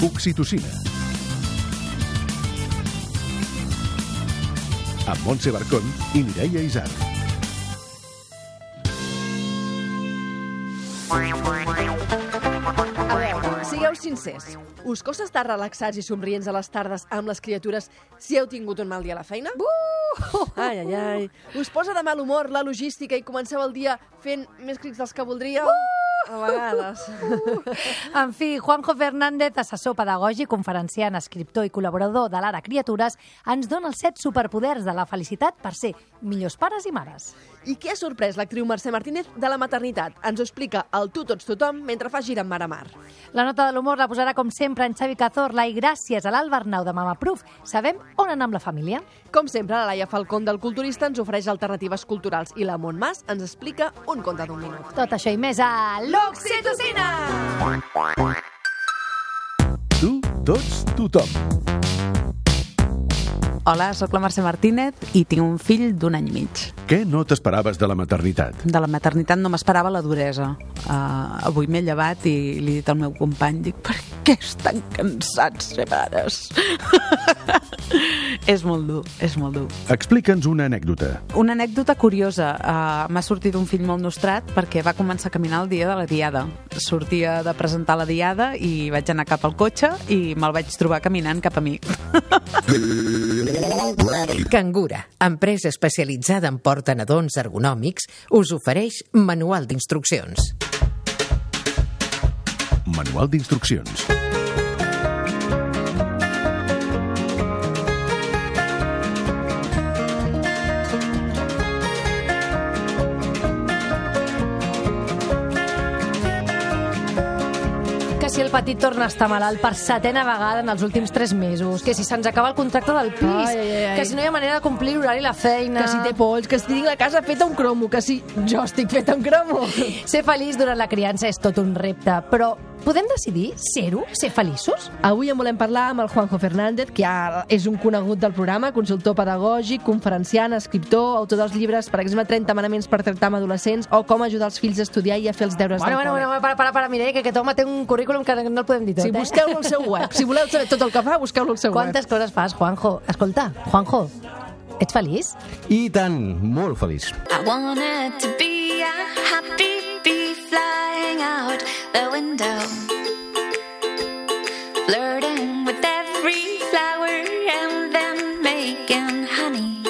Oxitocina. Amb Montse Barcón i Mireia Isar. A veure, sigueu sincers. Us costa estar relaxats i somrients a les tardes amb les criatures si heu tingut un mal dia a la feina? Uh! Ai, ai, ai. Us posa de mal humor la logística i comenceu el dia fent més crits dels que voldríeu? Uh! A vegades. En fi, Juanjo Fernández, assessor pedagògic, conferenciant, escriptor i col·laborador de l'Ara Criatures, ens dona els set superpoders de la felicitat per ser millors pares i mares. I què ha sorprès l'actriu Mercè Martínez de la maternitat? Ens ho explica el tu tots tothom mentre fa gira amb Mar a Mar. La nota de l'humor la posarà, com sempre, en Xavi Cazorla i gràcies a l'Alba Arnau de Mama Proof sabem on anar amb la família. Com sempre, la Laia Falcón del Culturista ens ofereix alternatives culturals i la Montmas ens explica un conte d'un minut. Tot això i més a l'Oxitocina! Tu, tots, tothom. Hola, sóc la Mercè Martínez i tinc un fill d'un any i mig. Què no t'esperaves de la maternitat? De la maternitat no m'esperava la duresa. Uh, avui m'he llevat i li he dit al meu company, dic, per què estan cansats ser pares? és molt dur, és molt dur. Explica'ns una anècdota. Una anècdota curiosa. Uh, M'ha sortit un fill molt nostrat perquè va començar a caminar el dia de la diada. Sortia de presentar la diada i vaig anar cap al cotxe i me'l vaig trobar caminant cap a mi. Cangura, empresa especialitzada en portanadons ergonòmics, us ofereix manual d'instruccions. Manual d'instruccions. Petit torna a estar malalt per setena vegada en els últims tres mesos, que si se'ns acaba el contracte del pis, Ai, ai, ai. que si no hi ha manera de complir l'horari i la feina... Que si té polls, que si tinc la casa feta un cromo, que si jo estic feta un cromo. Ser feliç durant la criança és tot un repte, però podem decidir ser-ho, ser feliços? Avui en volem parlar amb el Juanjo Fernández, que és un conegut del programa, consultor pedagògic, conferenciant, escriptor, autor dels llibres, per exemple, 30 manaments per tractar amb adolescents o com ajudar els fills a estudiar i a fer els deures Bueno, del bueno, bueno, para, para, para, Mireia, que aquest home té un currículum que no el podem dir tot, Si eh? busqueu-lo al seu web, si voleu saber tot el que fa, busqueu-lo al seu Quantes web. coses fas, Juanjo? Escolta, Juanjo, ets feliç? I tant, molt feliç. I wanted to be a happy bee flying out the window, flirting with every flower and then making honey.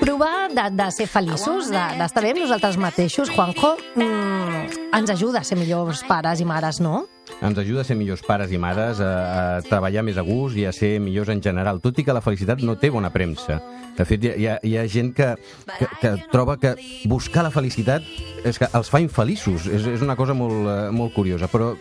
Provar de, de ser feliços, de- d'estar bé amb nosaltres mateixos, Juanjo, mm, ens ajuda a ser millors pares i mares, no? Ens ajuda a ser millors pares i mares, a, a treballar més a gust i a ser millors en general, tot i que la felicitat no té bona premsa. De fet, hi ha, hi ha, gent que, que, que troba que buscar la felicitat és que els fa infeliços. És, és una cosa molt, eh, molt curiosa, però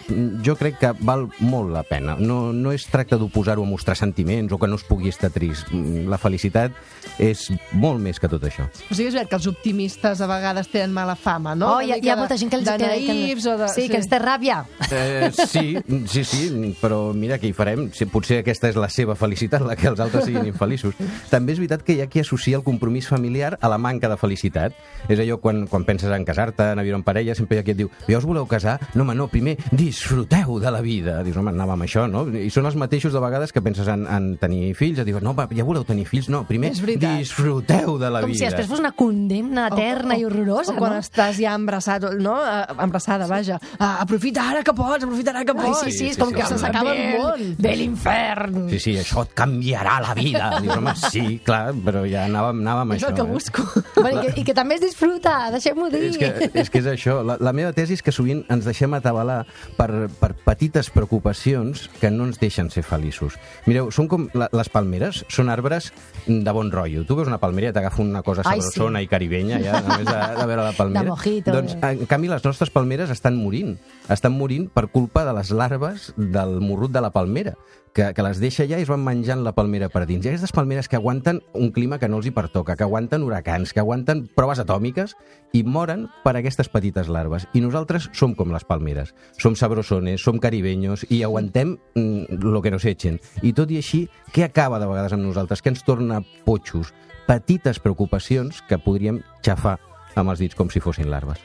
jo crec que val molt la pena. No, no es tracta d'oposar-ho a mostrar sentiments o que no es pugui estar trist. Mm, La felicitat és molt més que tot això. O sigui, és veritat que els optimistes a vegades tenen mala fama, no? oh, hi, ha, hi ha molta gent que els... De que, naïfs o de... Sí, que ens té ràbia. Eh, sí, sí, sí, però mira què hi farem. Si potser aquesta és la seva felicitat, la que els altres siguin infeliços. També és veritat que hi ha qui associa el compromís familiar a la manca de felicitat. És allò, quan, quan penses en casar-te, en viure en parella, sempre hi ha qui et diu ja us voleu casar? No, home, no, primer disfruteu de la vida. Dius, home, anàvem amb això, no? I són els mateixos de vegades que penses en, en tenir fills, et diuen, no, va, ja voleu tenir fills? No, primer disfruteu de la Com vida. si després fos una condemna eterna i horrorosa, o quan no? estàs ja embrassat, no? Eh, Embrassada, vaja. Ah, aprofita ara que pots, aprofita ara que Ai, pots. sí, sí, és sí, com sí, que sí. se s'acaba el món. De l'infern. Sí, sí, això et canviarà la vida. Dius, home, sí, clar, però ja anàvem, anàvem a És això. el que eh? busco. Bueno, i, que, I que també es disfruta, deixem-ho dir. És que, és que és això. La, la meva tesi és que sovint ens deixem atabalar per, per petites preocupacions que no ens deixen ser feliços. Mireu, són com la, les palmeres, són arbres de bon rotllo. Tu veus una palmera i t'agafa una cosa Ai, sabrosona i caribenya, ja, només de, de veure la palmera. De mojito. Doncs, en canvi, les nostres palmeres estan morint. Estan morint per culpa de les larves del morrut de la palmera que, que les deixa allà i es van menjant la palmera per dins. I aquestes palmeres que aguanten un clima que no els hi pertoca, que aguanten huracans, que aguanten proves atòmiques i moren per aquestes petites larves. I nosaltres som com les palmeres. Som sabrosones, som caribenyos i aguantem mm, lo que nos echen. I tot i així, què acaba de vegades amb nosaltres? Què ens torna potxos? Petites preocupacions que podríem xafar amb els dits com si fossin larves.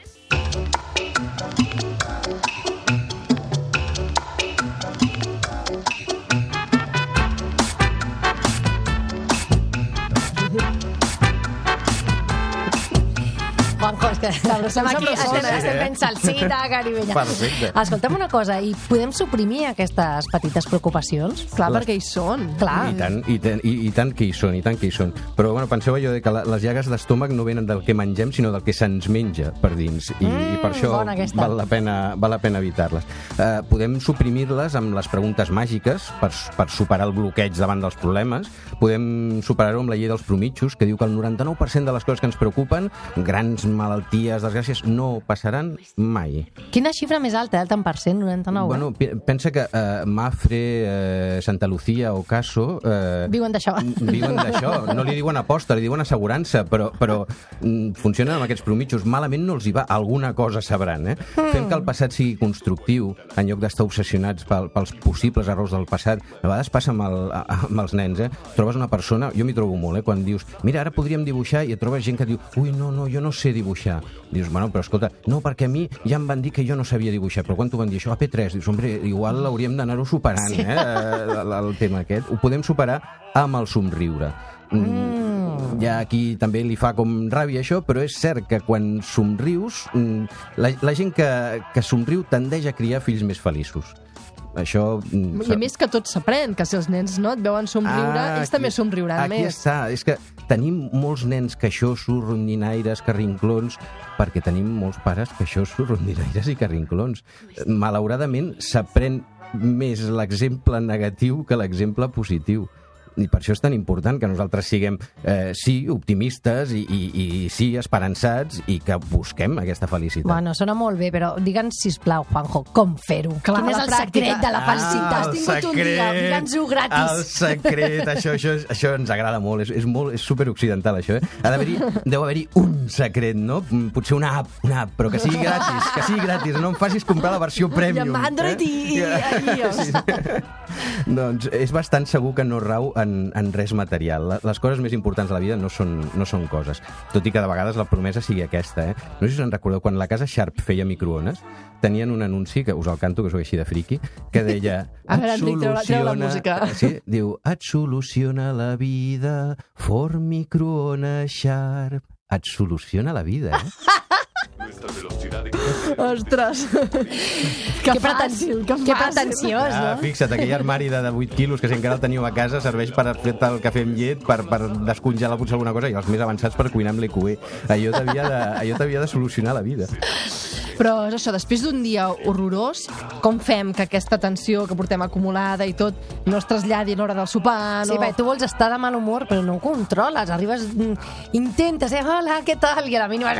estem aquí, estem, estem eh? fent salsita, caribenya. Perfecte. Escolta'm una cosa, i podem suprimir aquestes petites preocupacions? Clar, Les- perquè hi són. Clar. I tant, i, tant, i, i tant que hi són, i tant que hi són. Però bueno, penseu allò de que la, les llagues d'estómac no venen del que mengem, sinó del que se'ns menja per dins. I, i per Mm, això val la pena, val la pena evitar-les. Uh, podem suprimir-les amb les preguntes màgiques per, per superar el bloqueig davant dels problemes. Podem superar-ho amb la llei dels promitjos, que diu que el 99% de les coses que ens preocupen, grans malalties, desgràcies, no passaran mai. Quina xifra més alta, eh? el tant per cent, 99? Bueno, pi- pensa que uh, Mafre, uh, Santa Lucía o Caso... Uh, Viuen d'això. Viuen d'això. No li diuen aposta, li diuen assegurança, però, però mm, funcionen amb aquests promitjos. Malament no els hi va, alguna cosa sabran. Eh? Fem que el passat sigui constructiu, en lloc d'estar obsessionats pel, pels possibles errors del passat. A vegades passa amb, el, amb els nens, eh? Trobes una persona, jo m'hi trobo molt, eh? quan dius, mira, ara podríem dibuixar, i et trobes gent que diu, ui, no, no, jo no sé dibuixar. Dius, bueno, però escolta, no, perquè a mi ja em van dir que jo no sabia dibuixar, però quan t'ho van dir això, a P3, dius, hombre, igual hauríem d'anar-ho superant, sí. eh? El, el tema aquest. Ho podem superar amb el somriure. Mm. Hi ha qui també li fa com ràbia això, però és cert que quan somrius, mm, la, la gent que, que somriu tendeix a criar fills més feliços. Això... mm, I a més que tot s'aprèn, que si els nens no et veuen somriure, Ah, ells també somriuran aquí més. està. És que tenim molts nens queixosos, rondinaires, carrinclons, perquè tenim molts pares queixosos, rondinaires i carrinclons. Malauradament, s'aprèn més l'exemple negatiu que l'exemple positiu. I per això és tan important que nosaltres siguem, eh, sí, optimistes i, i, i sí, esperançats i que busquem aquesta felicitat. Bueno, sona molt bé, però digue'ns, sisplau, Juanjo, com fer-ho? Quin és el pràctica. secret de la felicitat? Ah, Has tingut un dia, digue'ns-ho El gratis. secret, això, això, això ens agrada molt, és, és, molt, és superoccidental, això, eh? Ha d'haver-hi, deu haver-hi un secret, no? Potser una app, una app, però que sigui gratis, que sigui gratis, no em facis comprar la versió premium. amb Android eh? i- i- i iOS. doncs és bastant segur que no rau en, en res material. Les coses més importants de la vida no són, no són coses, tot i que de vegades la promesa sigui aquesta. Eh? No sé si us en recordeu, quan la casa Sharp feia microones, tenien un anunci, que us el canto, que sou així de friqui, que deia... A veure, "Et Enric, treu la- treu la soluciona-" música. Sí, diu, et soluciona la vida, forn microones Sharp. Et soluciona la vida, eh? Ostres, que, Que fàcil, que. Que pretensiós, Ah, no? fixa't, aquell armari de, de 8 quilos que si encara el teniu a casa serveix per fer el cafè amb llet, per, per descongelar potser alguna cosa i els més avançats per cuinar amb l'EQE. Allò t'havia de, allò de solucionar la vida. Però és això, després d'un dia horrorós, com fem que aquesta tensió que portem acumulada i tot no es traslladi a l'hora del sopar? Sí, no... perquè tu vols estar de mal humor, però no ho controles. Arribes, mm, intentes, eh, hola, què tal? I a la mínima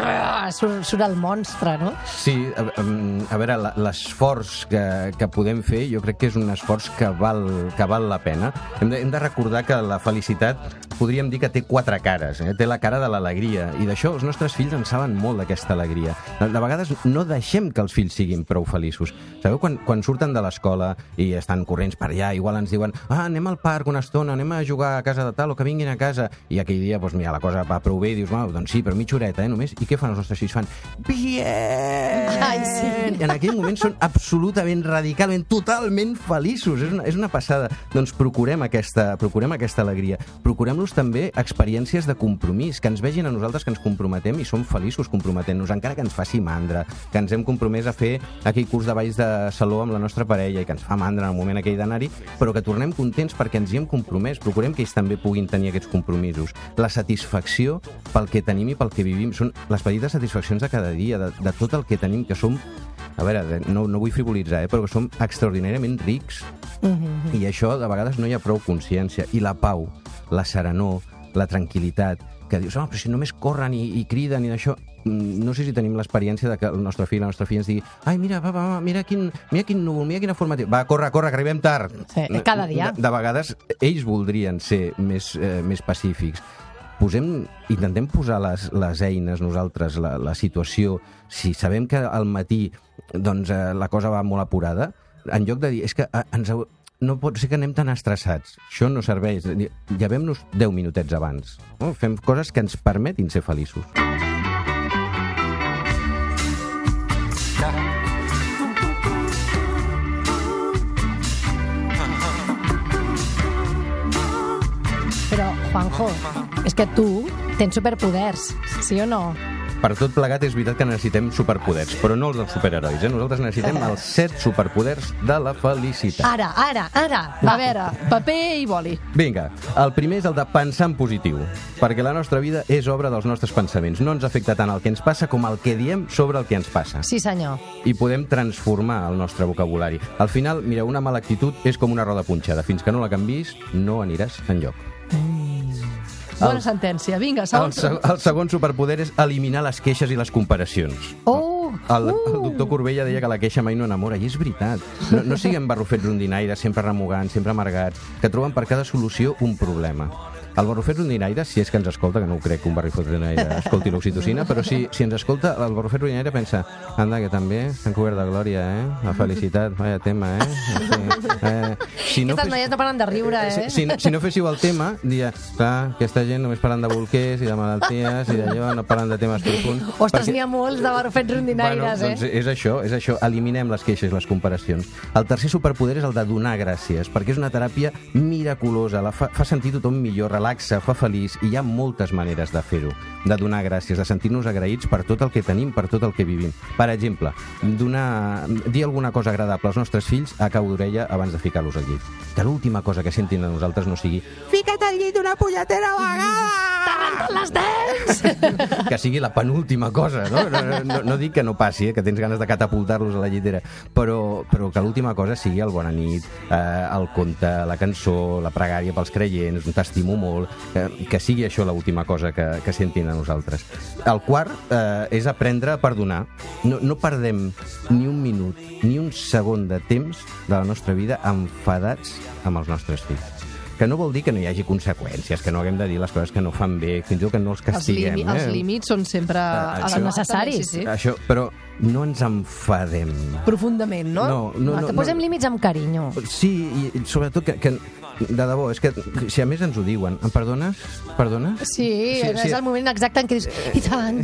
surt, surt el monstre, no? Sí, a, a- veure, l'esforç que, que podem fer jo crec que és un esforç que val, que val la pena. Hem de, hem de recordar que la felicitat podríem dir que té quatre cares. Eh? Té la cara de l'alegria i d'això els nostres fills en saben molt d'aquesta alegria. De, de vegades no deixem que els fills siguin prou feliços. Sabeu, quan, quan surten de l'escola i estan corrents per allà, igual ens diuen ah, anem al parc una estona, anem a jugar a casa de tal o que vinguin a casa, i aquell dia, doncs mira, la cosa va prou bé i dius, doncs sí, però mitja horeta, eh, només. I què fan els nostres fills? Fan, bien! Ai, sí. I en aquell moment són absolutament, radicalment, totalment feliços. És una, és una passada. Doncs procurem aquesta, procurem aquesta alegria. Procurem-los també experiències de compromís, que ens vegin a nosaltres que ens comprometem i som feliços comprometent-nos, encara que ens faci mandra, que ens hem compromès a fer aquell curs de balls de saló amb la nostra parella i que ens fa mandra en el moment aquell d'anar-hi, però que tornem contents perquè ens hi hem compromès. Procurem que ells també puguin tenir aquests compromisos. La satisfacció pel que tenim i pel que vivim són les petites satisfaccions de cada dia, de, de tot el que tenim, que som a veure, no, no vull frivolitzar, eh, però que som extraordinàriament rics. I això, de vegades, no hi ha prou consciència. I la pau, la serenor, la tranquil·litat, que dius, oh, però si només corren i, i criden i d'això... Mm, No sé si tenim l'experiència de que el nostre fill, la nostra filla ens digui ai, mira, va, va, va, mira quin, mira quin núvol, mira quina forma té. Va, corre, corre, que arribem tard. Sí, cada dia. De, de vegades, ells voldrien ser més, eh, més pacífics posem, intentem posar les, les eines nosaltres, la, la situació, si sabem que al matí doncs, eh, la cosa va molt apurada, en lloc de dir, és que eh, ens, no pot ser que anem tan estressats. Això no serveix. Llevem-nos 10 minutets abans. No? Fem coses que ens permetin ser feliços. Però, Juanjo, és que tu tens superpoders, sí o no? Per tot plegat és veritat que necessitem superpoders, però no els dels superherois, eh? Nosaltres necessitem els set superpoders de la felicitat. Ara, ara, ara. A veure, paper i boli. Vinga, el primer és el de pensar en positiu, perquè la nostra vida és obra dels nostres pensaments. No ens afecta tant el que ens passa com el que diem sobre el que ens passa. Sí, senyor. I podem transformar el nostre vocabulari. Al final, mira, una mala actitud és com una roda punxada. Fins que no la canvis, no aniràs enlloc. Bona El- sentència. Vinga, El, segon. seg el segon superpoder és eliminar les queixes i les comparacions. Oh! El, el doctor Corbella deia que la queixa mai no enamora, i és veritat. No, no siguem barrufets rondinaires, sempre remugants, sempre amargats, que troben per cada solució un problema. El barrufet rondinaire, si és que ens escolta, que no ho crec que un barrufet rondinaire escolti l'oxitocina, però si, si ens escolta, el barrufet rondinaire pensa anda, que també s'han cobert de glòria, eh? La felicitat, vaya tema, eh? Sí, eh si Aquestes noies no paren de riure, eh? si, si, no- si no féssiu el tema, diria, clar, aquesta gent només parlen de bolquers i de malalties i d'allò, no parlen de temes profuns. Ostres, Perquè- n'hi ha molts de barrufets rondinaires, bueno, doncs eh? és això, és això. Eliminem les queixes i les comparacions. El tercer superpoder és el de donar gràcies, perquè és una teràpia miraculosa, la fa, fa sentir tothom millor, relaxa, fa feliç, i hi ha moltes maneres de fer-ho, de donar gràcies, de sentir-nos agraïts per tot el que tenim, per tot el que vivim. Per exemple, donar, dir alguna cosa agradable als nostres fills a cau d'orella abans de ficar-los al llit. Que l'última cosa que sentin de nosaltres no sigui fica't al llit una punyetera vegada! Les dents! que sigui la penúltima cosa, no? No, no, no dic que no passi, eh, que tens ganes de catapultar-los a la llitera, però, però que l'última cosa sigui el bona nit, eh, el conte, la cançó, la pregària pels creients, un t'estimo molt, eh, que sigui això l'última cosa que, que sentin a nosaltres. El quart eh, és aprendre a perdonar. No, no perdem ni un minut, ni un segon de temps de la nostra vida enfadats amb els nostres fills. Que no vol dir que no hi hagi conseqüències, que no haguem de dir les coses que no fan bé, fins i tot que no els Els, castiguem. els eh? límits són sempre... Ah, a això- necessaris. Sí, sí. Això, però no ens enfadem. Profundament, no? No, no, que no, posem no. límits amb carinyo. Sí, i sobretot que, que de debò, és que si a més ens ho diuen, em perdones? Perdones? Sí, sí, és el moment exacte en què dius, i tant,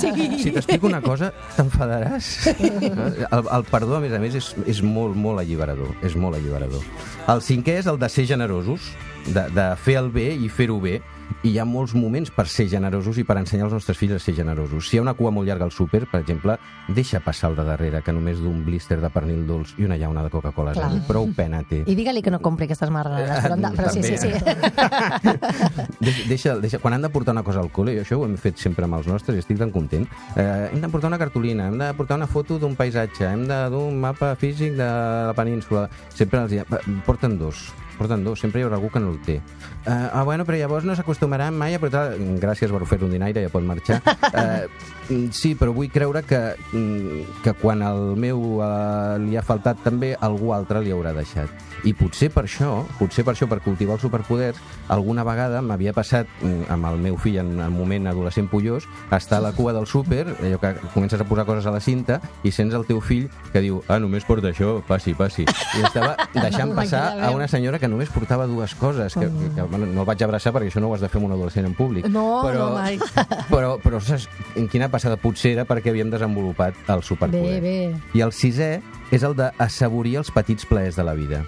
sí. Si t'explico una cosa, t'enfadaràs. El, el perdó, a més a més, és, és molt, molt alliberador. És molt alliberador. El cinquè és el de ser generosos, de, de fer el bé i fer-ho bé. I hi ha molts moments per ser generosos i per ensenyar als nostres fills a ser generosos. Si hi ha una cua molt llarga al súper, per exemple, deixa passar el de darrere, que només d'un blister de pernil dolç i una llauna de Coca-Cola zero. Prou pena té. I digue-li que no compri aquestes marranades. Però, anda, però sí, sí, sí. Deixa, deixa, deixa, quan han de portar una cosa al col·le, i això ho hem fet sempre amb els nostres i estic tan content, eh, hem de portar una cartolina, hem de portar una foto d'un paisatge, hem de dur un mapa físic de la península. Sempre els diem, porten dos, porten dos, sempre hi haurà algú que no el té. Uh, ah, bueno, però llavors no s'acostumaran mai a portar... Gràcies, Barufet Rondinaire, ja pot marxar. Uh, sí, però vull creure que, mm, que quan el meu uh, li ha faltat també, algú altre li haurà deixat. I potser per això, potser per això, per cultivar els superpoders, alguna vegada m'havia passat mm, amb el meu fill en el moment adolescent pollós, estar a la cua del súper, allò que comences a posar coses a la cinta, i sents el teu fill que diu, ah, només porta això, passi, passi. I estava deixant passar a una senyora que només portava dues coses, que, que, que bueno, no el vaig abraçar perquè això no ho has de fer amb un adolescent en públic. No, però, no, mai. Però, però saps en quina passada? Potser era perquè havíem desenvolupat el superpoder. Bé, bé. I el sisè és el d'assaborir els petits plaers de la vida.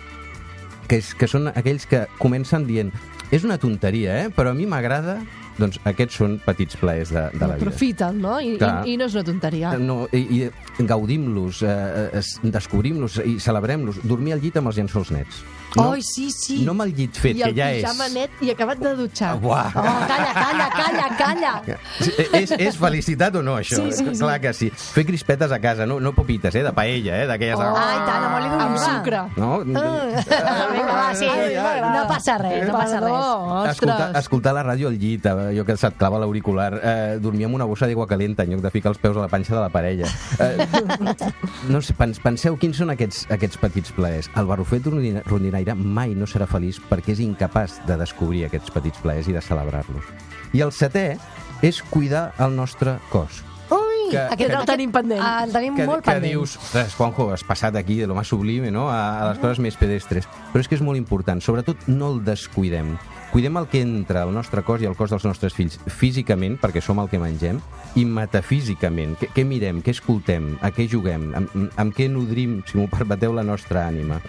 Que, és, que són aquells que comencen dient és una tonteria, eh? però a mi m'agrada doncs aquests són petits plaers de, de la vida. Aprofita'l, no? I, Clar. i, I no és una tonteria. No, i, i gaudim-los, eh, es- descobrim-los i celebrem-los. Dormir al llit amb els llençols nets. No, Ai, sí, sí. no amb el llit fet, I el que ja és... pijama net i acabat de dutxar. Ah, Uah. Oh, calla, calla, calla, calla. Sí, És, és felicitat o no, això? Sí, sí, sí. Clar que sí. Fer crispetes a casa, no, no popites, eh? De paella, eh? D'aquelles... Oh. Ai, tant, amb oli d'oliva. Amb sucre. No? Vinga, va, sí, no passa res, no passa res. Escoltar, escoltar la ràdio al llit, eh, allò que se't clava l'auricular, eh, dormir amb una bossa d'aigua calenta en lloc de ficar els peus a la panxa de la parella. Eh, no sé, pens, penseu quins són aquests, aquests petits plaers. El barrufet rondina- rondinaire mai no serà feliç perquè és incapaç de descobrir aquests petits plaers i de celebrar-los. I el setè és cuidar el nostre cos. Ui, Que- aquest que el tenim pendent. El tenim que, molt que pendent. dius, ostres, Juanjo, has passat aquí de lo más sublime no? a, a les coses més pedestres. Però és que és molt important, sobretot no el descuidem. Cuidem el que entra al nostre cos i al cos dels nostres fills físicament, perquè som el que mengem, i metafísicament. Què, què mirem, què escoltem, a què juguem, amb, amb què nodrim, si m'ho permeteu, la nostra ànima.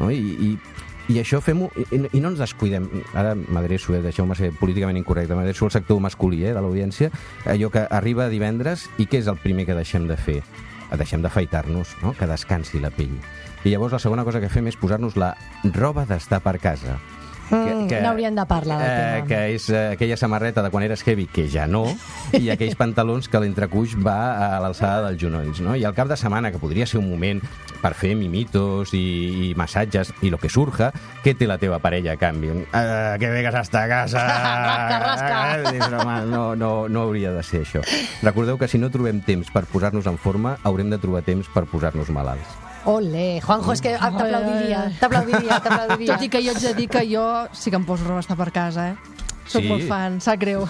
No? I, i I això fem-ho, i, i no ens descuidem. Ara m'adreço, eh, deixeu-me ser políticament incorrecte, m'adreço al sector masculí eh, de l'audiència, allò que arriba divendres i què és el primer que deixem de fer? Deixem d'afaitar-nos, no? que descansi la pell. I llavors la segona cosa que fem és posar-nos la roba d'estar per casa. Mm, n'hauríem de parlar del eh, que és eh, aquella samarreta de quan eres heavy, que ja no, i aquells pantalons que l'entrecuix va a l'alçada dels genolls, no? I al cap de setmana, que podria ser un moment per fer mimitos i, i massatges i lo que surja, què té la teva parella a canvi? Uh, que vegas hasta casa! Rasca, rasca. Eh, no, no, no hauria de ser això. Recordeu que si no trobem temps per posar-nos en forma, haurem de trobar temps per posar-nos malalts. Ole, Juanjo, és que t'aplaudiria, t'aplaudiria, t'aplaudiria. Tot i que jo ets de dir que jo sí que em poso roba estar per casa, eh? Soc Sí. molt fan, sap greu.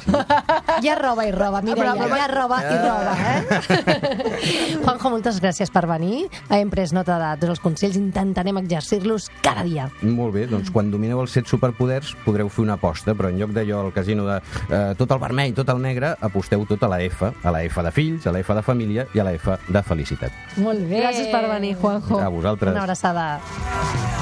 Hi ha roba i roba, Mireia, Però- però- hi ha roba i roba, eh? Juanjo, moltes gràcies per venir. Hem pres nota de tots els consells, intentarem exercir-los cada dia. Molt bé, doncs quan domineu els set superpoders podreu fer una aposta, però en lloc d'allò al casino de eh, tot el vermell, tot el negre, aposteu tot a la F, a la F de fills, a la F de família i a la F de felicitat. Molt bé. Gràcies per venir, Juanjo. A vosaltres. Una abraçada.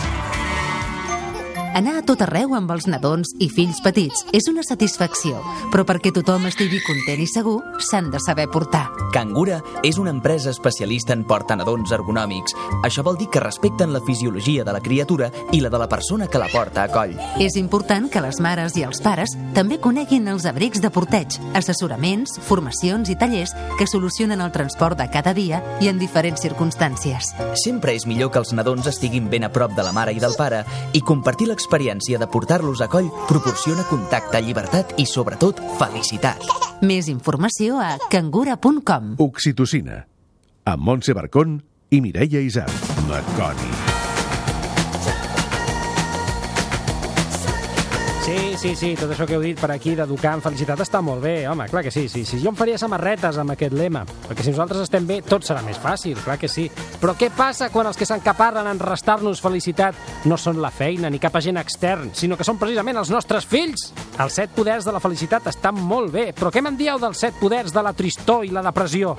Anar a tot arreu amb els nadons i fills petits és una satisfacció, però perquè tothom estigui content i segur, s'han de saber portar. Cangura és una empresa especialista en portanadons ergonòmics. Això vol dir que respecten la fisiologia de la criatura i la de la persona que la porta a coll. És important que les mares i els pares també coneguin els abrics de porteig, assessoraments, formacions i tallers que solucionen el transport de cada dia i en diferents circumstàncies. Sempre és millor que els nadons estiguin ben a prop de la mare i del pare i compartir l'experiència de portar-los a coll proporciona contacte, llibertat i, sobretot, felicitat. Més informació a cangura.com. Oxitocina. Amb Montse Barcón i Mireia Isar. Maconi. Sí, sí, sí, tot això que heu dit per aquí d'educar en felicitat està molt bé, home, clar que sí, sí, sí. Jo em faria samarretes amb aquest lema, perquè si nosaltres estem bé, tot serà més fàcil, clar que sí. Però què passa quan els que s'encaparren en restar-nos felicitat no són la feina ni cap agent extern, sinó que són precisament els nostres fills? Els set poders de la felicitat estan molt bé, però què me'n dieu dels set poders de la tristor i la depressió?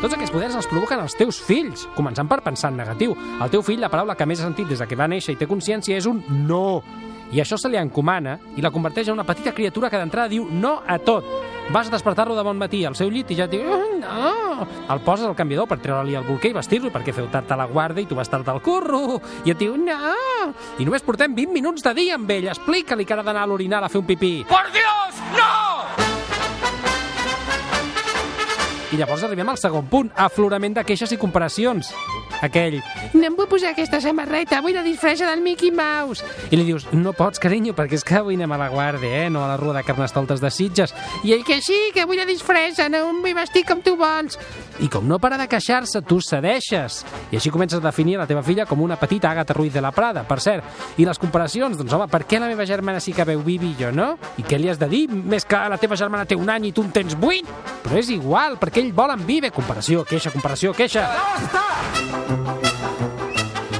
Tots aquests poders els provoquen els teus fills, començant per pensar en negatiu. El teu fill, la paraula que més ha sentit des de que va néixer i té consciència és un no. I això se li encomana i la converteix en una petita criatura que d'entrada diu no a tot. Vas a despertar-lo de bon matí al seu llit i ja et diu "Ah, no. El poses al canviador per treure-li el bolquer i vestir-lo perquè feu tard a la guarda i tu vas tard al curro. I et diu no. I només portem 20 minuts de dia amb ell. Explica-li que ha d'anar a l'orinal a fer un pipí. ¡Por Dios! ¡No! I llavors arribem al segon punt, aflorament de queixes i comparacions. Aquell, no em vull posar aquesta samarreta, vull la disfressa del Mickey Mouse. I li dius, no pots, carinyo, perquè és que avui anem a la guàrdia, eh? no a la rua de carnestoltes de Sitges. I ell que sí, que vull la disfressa, no em vull vestir com tu vols. I com no para de queixar-se, tu cedeixes. I així comences a definir la teva filla com una petita Agatha Ruiz de la Prada, per cert. I les comparacions, doncs home, per què la meva germana sí que veu Bibi i jo no? I què li has de dir? Més que la teva germana té un any i tu en tens vuit? Però és igual, perquè ell vol en Vive. Comparació, queixa, comparació, queixa.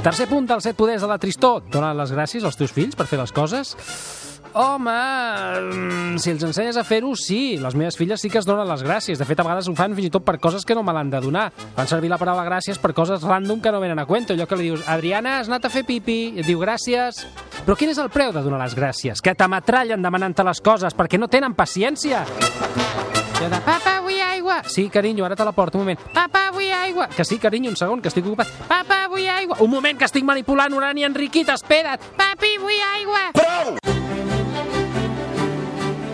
Tercer punt dels set poders de la tristor. Dóna les gràcies als teus fills per fer les coses. Home, mm, si els ensenyes a fer-ho, sí. Les meves filles sí que es donen les gràcies. De fet, a vegades ho fan fins i tot per coses que no me l'han de donar. Fan servir la paraula gràcies per coses random que no venen a cuento. Allò que li dius, Adriana, has anat a fer pipi? I et diu, gràcies. Però quin és el preu de donar les gràcies? Que t'ametrallen demanant-te les coses perquè no tenen paciència. Jo de, papa, vull aigua. Sí, carinyo, ara te la porto, un moment. Papa, vull aigua. Que sí, carinyo, un segon, que estic ocupat. Papa, vull aigua. Un moment, que estic manipulant Urani Enriquit, espera't. Papi, vull aigua. Prou!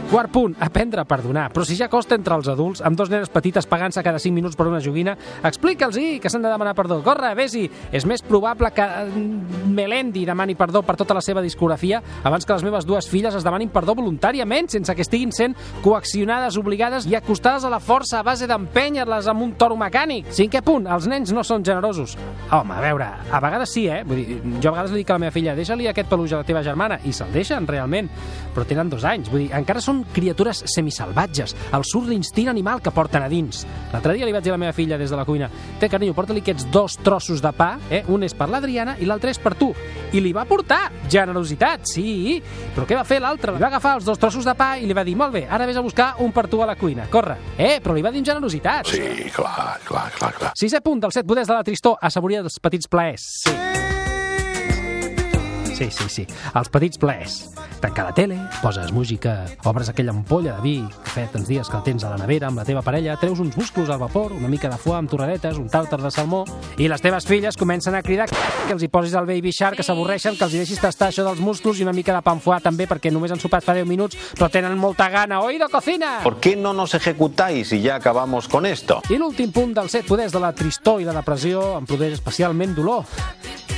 Quart punt, aprendre a perdonar. Però si ja costa entre els adults, amb dos nenes petites pagant-se cada 5 minuts per una joguina, explica'ls-hi que s'han de demanar perdó. Corre, vés-hi. És més probable que eh, Melendi demani perdó per tota la seva discografia abans que les meves dues filles es demanin perdó voluntàriament, sense que estiguin sent coaccionades, obligades i acostades a la força a base d'empènyer-les amb un toro mecànic. Cinquè punt, els nens no són generosos. Home, a veure, a vegades sí, eh? Vull dir, jo a vegades li dic a la meva filla, deixa-li aquest peluix a la teva germana, i se'l deixen, realment. Però tenen dos anys, vull dir, encara són criatures semisalvatges. El surt l'instint animal que porten a dins. L'altre dia li vaig dir a la meva filla des de la cuina, té, carinyo, porta-li aquests dos trossos de pa, eh? un és per l'Adriana i l'altre és per tu. I li va portar generositat, sí, però què va fer l'altre? Li va agafar els dos trossos de pa i li va dir, molt bé, ara vés a buscar un per tu a la cuina, corre. Eh, però li va dir generositat. Sí, clar, clar, clar, clar. Sisè punt dels set poders de la tristor, assaborir els petits plaers. Sí. Sí, sí, sí. Els petits plaers. Tancar la tele, poses música, obres aquella ampolla de vi que feia tants dies que la tens a la nevera amb la teva parella, treus uns musclos al vapor, una mica de foie amb torradetes, un tàrtar de salmó, i les teves filles comencen a cridar que els hi posis el baby shark, que s'avorreixen, que els hi deixis tastar això dels musclos i una mica de pan foie també, perquè només han sopat fa 10 minuts, però tenen molta gana. Oído, cocina! ¿Por qué no nos ejecutáis y ya acabamos con esto? I l'últim punt dels set poders de la tristor i la depressió em produeix especialment dolor.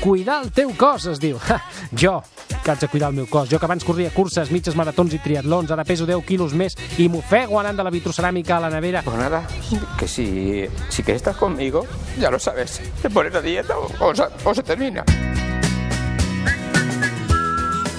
Cuidar el teu cos, es diu. Ha, jo, que haig de cuidar el meu cos. Jo que abans corria curses, mitges maratons i triatlons, ara peso 10 quilos més i m'ofego anant de la vitroceràmica a la nevera. Pues nada, que si, si que estás conmigo, ya lo sabes, te pones a dieta o, o o se termina.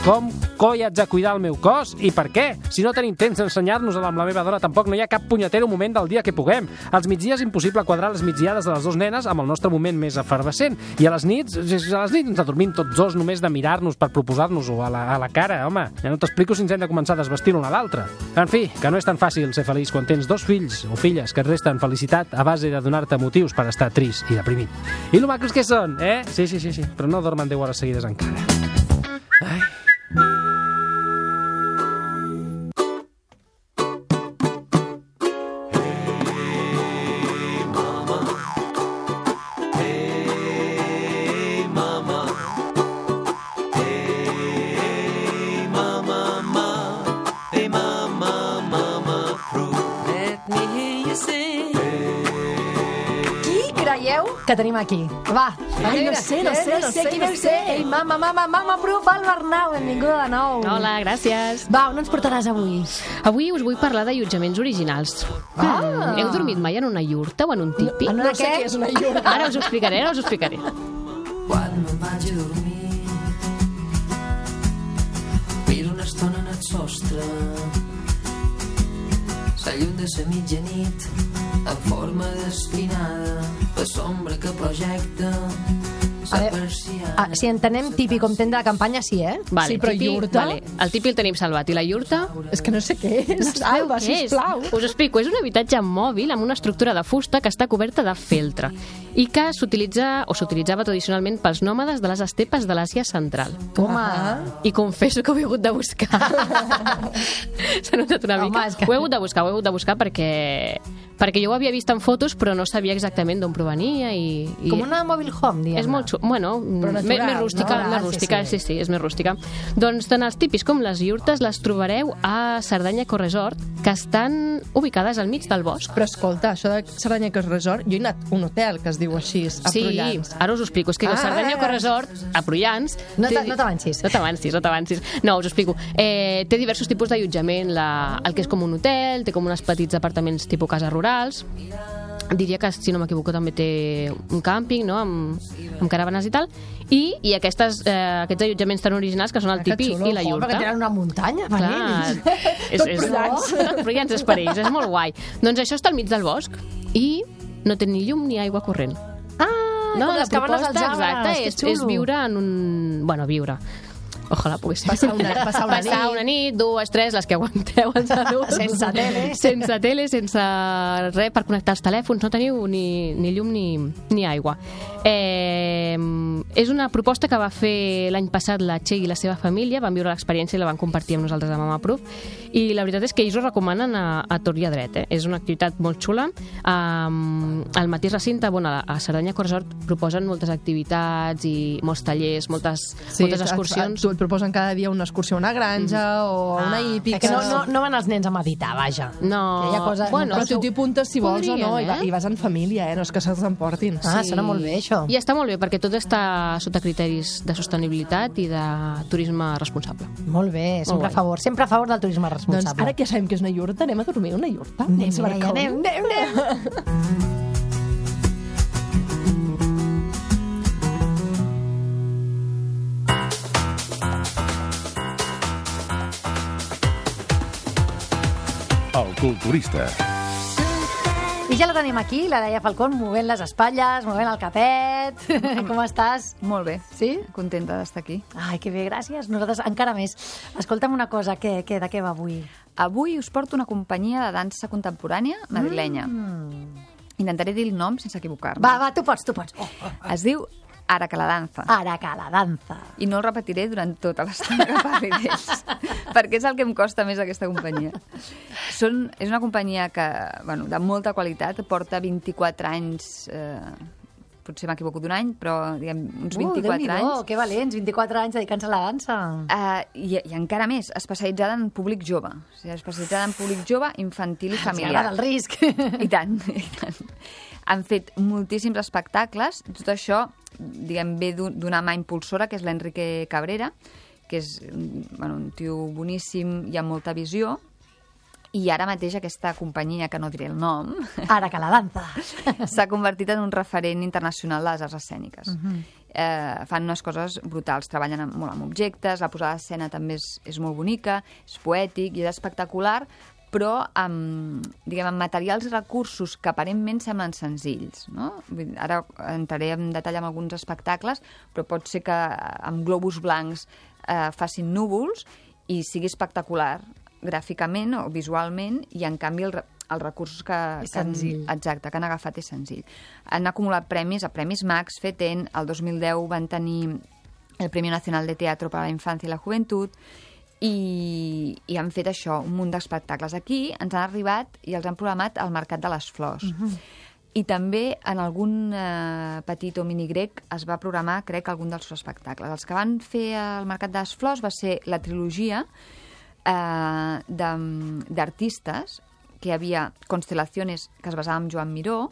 Com coi haig de cuidar el meu cos i per què? Si no tenim temps d'ensenyar-nos-la amb la meva dona, tampoc no hi ha cap punyetero moment del dia que puguem. Als migdies impossible quadrar les migdiades de les dues nenes amb el nostre moment més efervescent. I a les nits, a les nits ens adormim tots dos només de mirar-nos per proposar-nos-ho a, la, a la cara, home. Ja no t'explico si ens hem de començar a desvestir l'un a l'altre. En fi, que no és tan fàcil ser feliç quan tens dos fills o filles que et resten felicitat a base de donar-te motius per estar trist i deprimit. I lo macos que són, eh? Sí, sí, sí, sí, però no dormen 10 hores seguides encara. Ai. Qui que tenim aquí? Va, Ai, no sé, no sé, no sé, qui no deu sé. ser. Ei, mama, mama, mama, proof, el Bernau, benvinguda de nou. Hola, gràcies. Va, on ens portaràs avui? Avui us vull parlar d'allotjaments originals. Ah. Mm, Heu dormit mai en una iurta o en un tipi? Una No sé què? què és una iurta. Ara us ho explicaré, ara us ho explicaré. Quan me'n vaig a dormir Miro una estona en el sostre La llum de la mitjanit en forma d'espinada la sombra que projecta A veure, Ah, si entenem tipi com tenda de campanya, sí, eh? Vale, Sí, però tipi, iurta? Vale, el tipi el tenim salvat. I la iurta? És que no sé què és. No Alba, què és? sisplau. Us explico. És un habitatge mòbil amb una estructura de fusta que està coberta de feltre i que s'utilitza o s'utilitzava tradicionalment pels nòmades de les estepes de l'Àsia central. Home, I confesso que ho he hagut de buscar. S'ha notat una Home, mica. és que- Ho he hagut de buscar, ho he hagut de buscar perquè, perquè jo ho havia vist en fotos però no sabia exactament d'on provenia i, i... com una mobile home, diguem És molt. Bueno, més, natural, més rústica, no? més Sí, rústica, sí. sí, sí, és més rústica. Doncs tant els tipis com les iurtes les trobareu a Cerdanya Corresort, que estan ubicades al mig del bosc. Però escolta, això de és resort, jo he anat a un hotel que es diu així, a Sí, Prullans. ara us ho explico. És que Ah, Cerdanya ah, Corresort, a Prullans... No t'avancis. No t'avancis, no t'avancis. No, us ho explico. Eh, té diversos tipus d'allotjament. La- El que és com un hotel, té com uns petits apartaments tipus cases rurals, diria que, si no m'equivoco, també té un càmping, no?, amb, amb caravanes i tal, i, i aquestes, eh, aquests allotjaments tan originals que són el tipi i la jo, iurta. perquè tenen una muntanya per Clar, és, és, tot Prullans és per ells, és molt guai. Doncs això està al mig del bosc i no té ni llum ni aigua corrent. Ah, No, les cabanes als arbres, exacta que és, és viure en un... Bueno, viure. Ojalà pogués ser. Passar una- passar una passar nit. una nit, dues, tres, les que aguanteu els adults. Sense tele. Sense tele, sense res per connectar els telèfons. No teniu ni, ni llum ni, ni aigua. Eh, és una proposta que va fer l'any passat la Txell i la seva família. Van viure l'experiència i la van compartir amb nosaltres a Mama Proof. I la veritat és que ells ho recomanen a, a tot i a dret. Eh? És una activitat molt xula. Um, al mateix recinte, bueno, a, a Cerdanya Corresort proposen moltes activitats i molts tallers, moltes, moltes et- excursions. Et proposen cada dia una excursió a una granja o a una hípica. És que no, no, no van els nens a meditar, vaja. No, hi ha coses- bueno, Però tu t'hi apuntes si vols o no, Podrien, i, va, eh? i vas en família, eh? no és que se'ls emportin. Ah, sona molt bé, això. I està molt bé, perquè tot està sota criteris de sostenibilitat i de turisme responsable. Molt bé, sempre Molt a favor, sempre a favor del turisme Doncs responsable. ara que sabem que és una iurta, anem a dormir una iurta. Anem, Barcau. anem, anem, anem. El culturista. I ja la tenim aquí, la Laia Falcón, movent les espatlles, movent el capet. Com estàs? Molt bé. Sí? Contenta d'estar aquí. Ai, que bé, gràcies. Nosaltres encara més. Escolta'm una cosa, què, què, de què va avui? Avui us porto una companyia de dansa contemporània madrilenya. Mm. Intentaré dir el nom sense equivocar-me. Va, va, tu pots, tu pots. Oh, Es diu Ara que la danza. Ara que la danza. I no el repetiré durant tota l'estona que parli d'ells, perquè és el que em costa més aquesta companyia. Són, és una companyia que, bueno, de molta qualitat, porta 24 anys... Eh, potser m'equivoco d'un any, però diguem, uns 24 uh, anys. que valents, 24 anys dedicant-se a la dansa. Uh, i, I encara més, especialitzada en públic jove. O sigui, especialitzada en públic jove, infantil i Ens familiar. agrada el risc. I tant, i tant. Han fet moltíssims espectacles. Tot això, diguem, ve d'un- d'una mà impulsora, que és l'Enrique Cabrera, que és bueno, un tio boníssim i amb molta visió. I ara mateix aquesta companyia, que no diré el nom, Ara que la danza. s'ha convertit en un referent internacional de les arts escèniques. Mhm. eh, fan unes coses brutals, treballen amb, molt amb objectes, la posada d'escena també és, és molt bonica, és poètic i és espectacular, però amb, diguem, amb materials i recursos que aparentment semblen senzills. No? Ara entraré en detall amb alguns espectacles, però pot ser que amb globus blancs eh, facin núvols i sigui espectacular gràficament o visualment i en canvi el, els recursos que, És que han, exacte, que han agafat és senzill. Han acumulat premis a Premis Max, FETEN, el 2010 van tenir el Premi Nacional de Teatro per a la Infància i la Joventut i, i han fet això, un munt d'espectacles. Aquí ens han arribat i els han programat al Mercat de les Flors. Mhm. I també en algun eh, petit o mini grec es va programar, crec, algun dels seus espectacles. Els que van fer al Mercat de les Flors va ser la trilogia eh, d'artistes, que hi havia Constelaciones, que es basava en Joan Miró,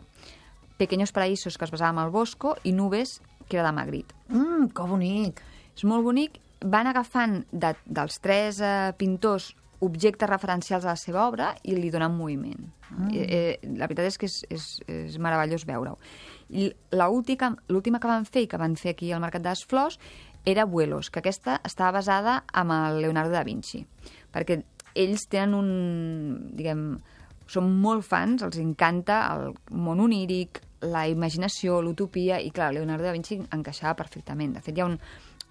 Pequeños Paraísos, que es basava en el Bosco, i Nubes, que era de Magritte. Mm, que bonic. És molt bonic. Van agafant de, dels tres eh, pintors objectes referencials a la seva obra i li donen moviment. Mm. Eh, eh, la veritat és que és, és, és meravellós veure-ho. L'última que van fer i que van fer aquí al Mercat de les Flors era Vuelos, que aquesta estava basada amb el Leonardo da Vinci, perquè ells tenen un, diguem, són molt fans, els encanta el món oníric, la imaginació, l'utopia, i clar, Leonardo da Vinci encaixava perfectament. De fet, hi ha un,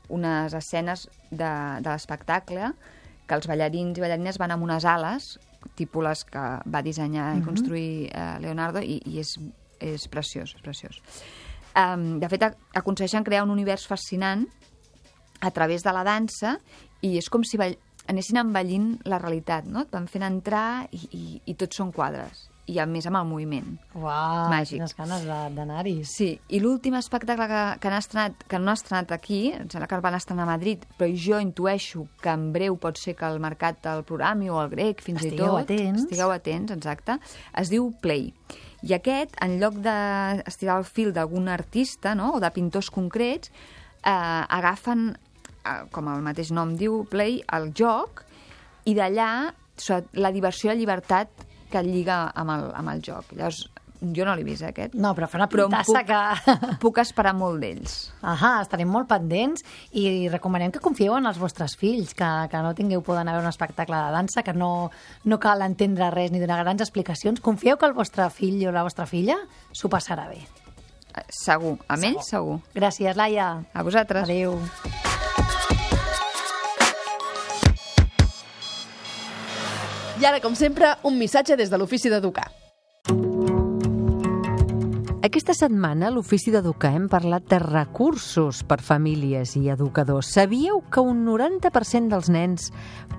unes escenes de, de l'espectacle que els ballarins i ballarines van amb unes ales, tipus les que va dissenyar i Mhm. construir eh, Leonardo, i, i és, és preciós, és preciós. Um, de fet, ac- aconsegueixen crear un univers fascinant a través de la dansa i és com si ball... anessin envellint la realitat, no? Et van fent entrar i, i, i tots són quadres. I a més amb el moviment. Uau, Màgic. quines ganes de- d'anar-hi. Sí, i l'últim espectacle que, que, han estrenat, que no han estrenat aquí, em sembla que el van estrenar a Madrid, però jo intueixo que en breu pot ser que el mercat el programi o el grec, fins Estigueu i tot... atents. Estigueu atents, exacte. Es diu Play. I aquest, en lloc d'estirar el fil d'algun artista no? o de pintors concrets, eh, agafen, eh, com el mateix nom diu, Play, el joc, i d'allà la diversió i la llibertat que lliga amb el, amb el joc. Llavors, jo no l'he vist, eh, aquest. No, però fa una Però puc, que... puc esperar molt d'ells. Ahà, estarem molt pendents i recomanem que confieu en els vostres fills, que, que no tingueu por d'anar a veure un espectacle de dansa, que no, no cal entendre res ni donar grans explicacions. Confieu que el vostre fill o la vostra filla s'ho passarà bé. Segur, amb ells segur. Gràcies, Laia. A vosaltres. Adéu. I ara, com sempre, un missatge des de l'Ofici d'Educar. Aquesta setmana a l'Ofici d'Educar hem parlat de recursos per famílies i educadors. Sabíeu que un 90% dels nens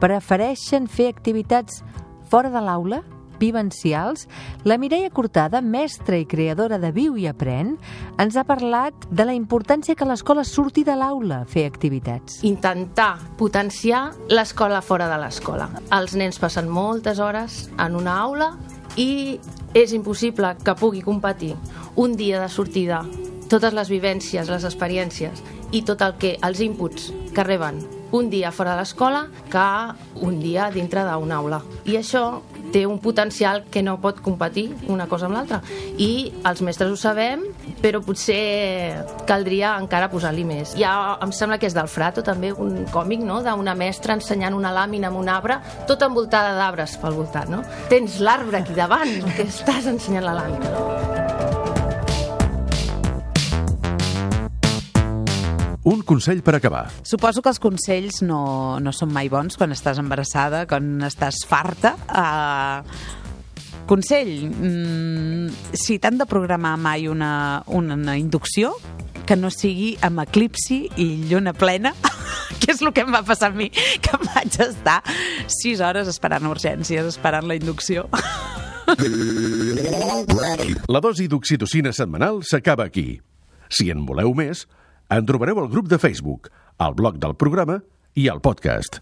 prefereixen fer activitats fora de l'aula? Vivencials, la Mireia Cortada, mestra i creadora de Viu i Aprèn, ens ha parlat de la importància que l'escola surti de l'aula a fer activitats. intentar potenciar l'escola fora de l'escola. Els nens passen moltes hores en una aula i és impossible que pugui competir un dia de sortida, totes les vivències, les experiències i tot el que els inputs que reben un dia fora de l'escola que un dia dintre d'una aula. I això té un potencial que no pot competir una cosa amb l'altra. I els mestres ho sabem, però potser caldria encara posar-li més. Ja em sembla que és del Frato també un còmic, no?, d'una mestra ensenyant una làmina amb un arbre, tot envoltada d'arbres pel voltant, no? Tens l'arbre aquí davant, que estàs ensenyant la làmina, no? Un consell per acabar. Suposo que els consells no, no són mai bons quan estàs embarassada, quan estàs farta. Uh, consell, mm, si t'han de programar mai una, una inducció, que no sigui amb eclipsi i lluna plena, que és el que em va passar a mi, que em vaig estar 6 hores esperant urgències, esperant la inducció. La dosi d'oxitocina setmanal s'acaba aquí. Si en voleu més, en trobareu al grup de Facebook, al blog del programa i al podcast.